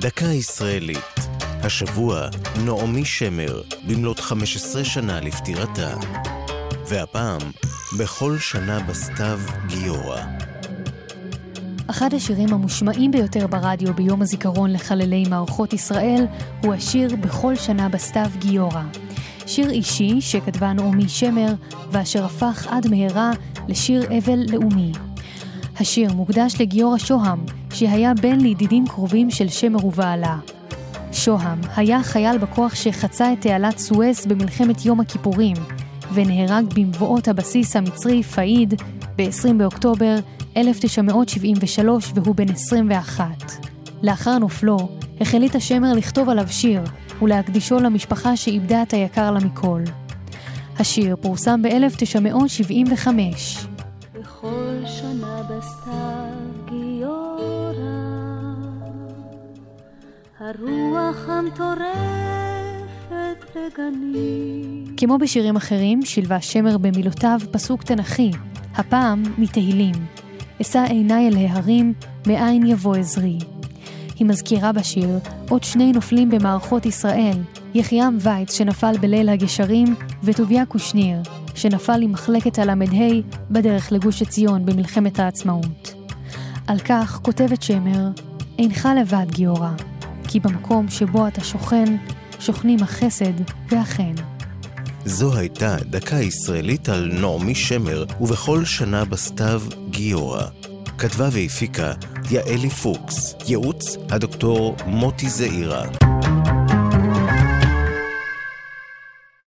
דקה ישראלית. השבוע נעמי שמר, במלאת 15 שנה לפטירתה. והפעם, בכל שנה בסתיו גיורא. אחד השירים המושמעים ביותר ברדיו ביום הזיכרון לחללי מערכות ישראל הוא השיר "בכל שנה בסתיו גיורא". שיר אישי שכתבה נעמי שמר ואשר הפך עד מהרה לשיר אבל לאומי. השיר מוקדש לגיורא שוהם, שהיה בן לידידים קרובים של שמר ובעלה. שוהם היה חייל בכוח שחצה את תעלת סואץ במלחמת יום הכיפורים, ונהרג במבואות הבסיס המצרי פאיד ב-20 באוקטובר 1973 והוא בן 21. לאחר נופלו, החליט השמר לכתוב עליו שיר ולהקדישו למשפחה שאיבדה את היקר לה מכל. השיר פורסם ב-1975. בכל שנה בסתיו הרוח המטורפת בגנים. כמו בשירים אחרים, שילבה שמר במילותיו פסוק תנכי, הפעם מתהילים. אשא עיניי אל ההרים, מאין יבוא עזרי. היא מזכירה בשיר עוד שני נופלים במערכות ישראל, יחיעם וייץ שנפל בליל הגשרים, וטוביה קושניר, שנפל עם מחלקת הל"ה בדרך לגוש עציון במלחמת העצמאות. על כך כותבת שמר, אינך לבד גיורא, כי במקום שבו אתה שוכן, שוכנים החסד והחן. זו הייתה דקה ישראלית על נעמי שמר, ובכל שנה בסתיו גיורא. כתבה והפיקה יעלי פוקס, ייעוץ הדוקטור מוטי זעירה.